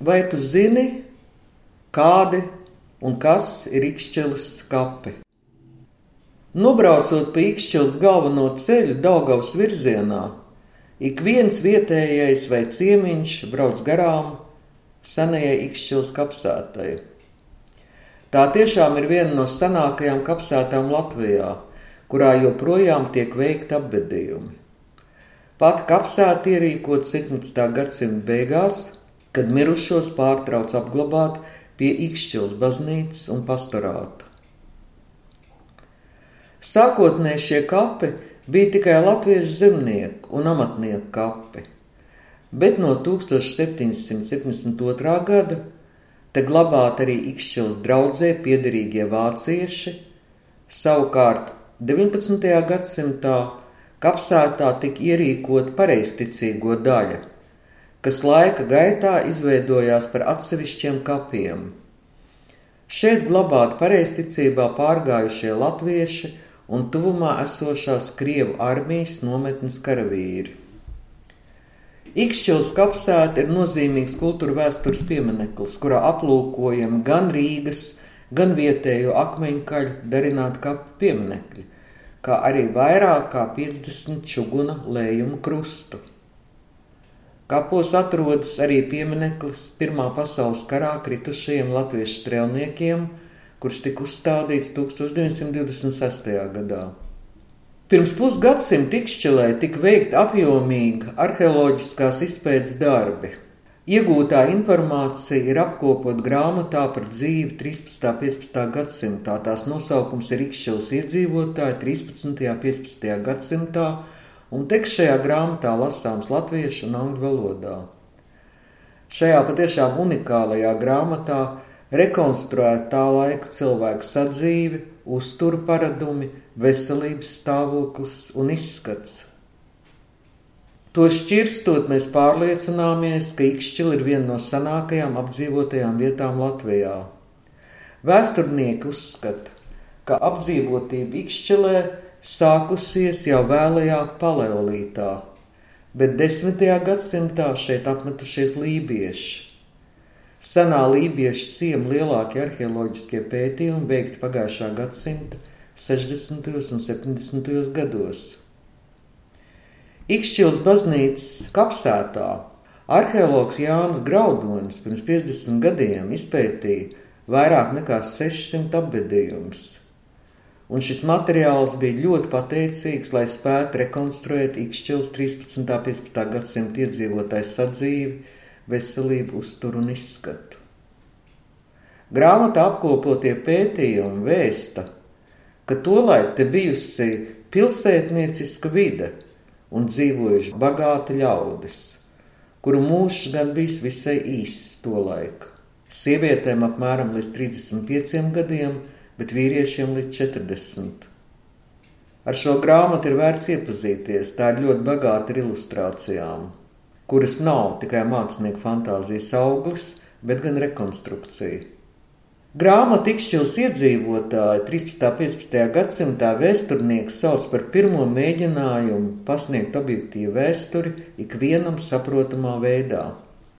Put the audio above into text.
Vai tu zini, kādi un kas ir Ikšķilas kapi? Nobraucot pa Ikšķilas galveno ceļu Daugavas virzienā, ik viens vietējais vai ciemiņš brauc garām senajai Ikšķilas kapsētai. Tā tiešām ir viena no senākajām kapsētām Latvijā, kurā joprojām tiek veikti apbedījumi. Pat kapsēta ierīkot 17. gadsimta beigās, kad mirušos pārtrauc apglabāt pie Ikšķils baznīcas un pastorāta. Sākotnēji šie kapi bija tikai latviešu zemnieku un amatnieku kapi, bet no 1772. gada te glabāt arī Ikšķils draudzē piederīgie vācieši, savukārt 19. gadsimtā Kapsētā tika ierīkota pareizticīgo daļa, kas laika gaitā izveidojās par atsevišķiem kapiem. Šeit glabāti pareizticībā pārgājušie latvieši un tuvumā esošās Krievu armijas nometnes karavīri. Ikšķils kapsēta ir nozīmīgs kultūra vēstures piemineklis, kurā aplūkojam gan Rīgas, gan vietējo akmeņu kaļu darinātu kapu pieminekļi kā arī vairāk kā 50 čuguna lējumu krustu. Kapos atrodas arī piemineklis Pirmā pasaules karā kritušajiem latviešu strēlniekiem, kurš tika uzstādīts 1926. gadā. Pirms pusgadsimta Tikšķelē tika veikta apjomīga arheoloģiskās izpētes darbi, Iegūtā informācija ir apkopot grāmatā par dzīvi 13. un 15. gadsimtā. Tās nosaukums ir Ikšķils iedzīvotāji 13. un 15. gadsimtā, un teksts šajā grāmatā lasāms latviešu un angļu valodā. Šajā patiešām unikālajā grāmatā rekonstruēta tā laika cilvēka sadzīve, uzturu paradumi, veselības stāvoklis un izskats. To šķirstot, mēs pārliecināmies, ka Ikšķila ir viena no senākajām apdzīvotajām vietām Latvijā. Vēsturnieki uzskata, ka apdzīvotība Ikšķilē sākusies jau vēlajā paleolītā, bet desmitajā gadsimtā šeit apmetušies lībieši. Senā lībiešu ciema lielākie arheoloģiskie pētījumi veikti pagājušā gadsimta 60. un 70. gados. Ikšķils baznīcas kapsētā arheologs Jānis Graudonis pirms 50 gadiem izpētīja vairāk nekā 600 apbedījumus. Un šis materiāls bija ļoti pateicīgs, lai spētu rekonstruēt Ikšķils 13. un 15. gadsimta iedzīvotājs sadzīvi, veselību, uzturu un izskatu. Grāmatā apkopotie pētījumi vēsta, ka tolaik te bijusi pilsētnieciska vide – un dzīvojuši bagāti ļaudis, kuru mūžs gan bijis visai īss to laiku. Sievietēm apmēram līdz 35 gadiem, bet vīriešiem līdz 40. Ar šo grāmatu ir vērts iepazīties, tā ir ļoti bagāta ar ilustrācijām, kuras nav tikai mākslinieka fantāzijas auglis, bet gan rekonstrukcija. Grāmatu Ikšķils iedzīvotāji 13. un 15. gadsimtā vēsturnieks sauc par pirmo mēģinājumu pasniegt objektīvu vēsturi ikvienam saprotamā veidā.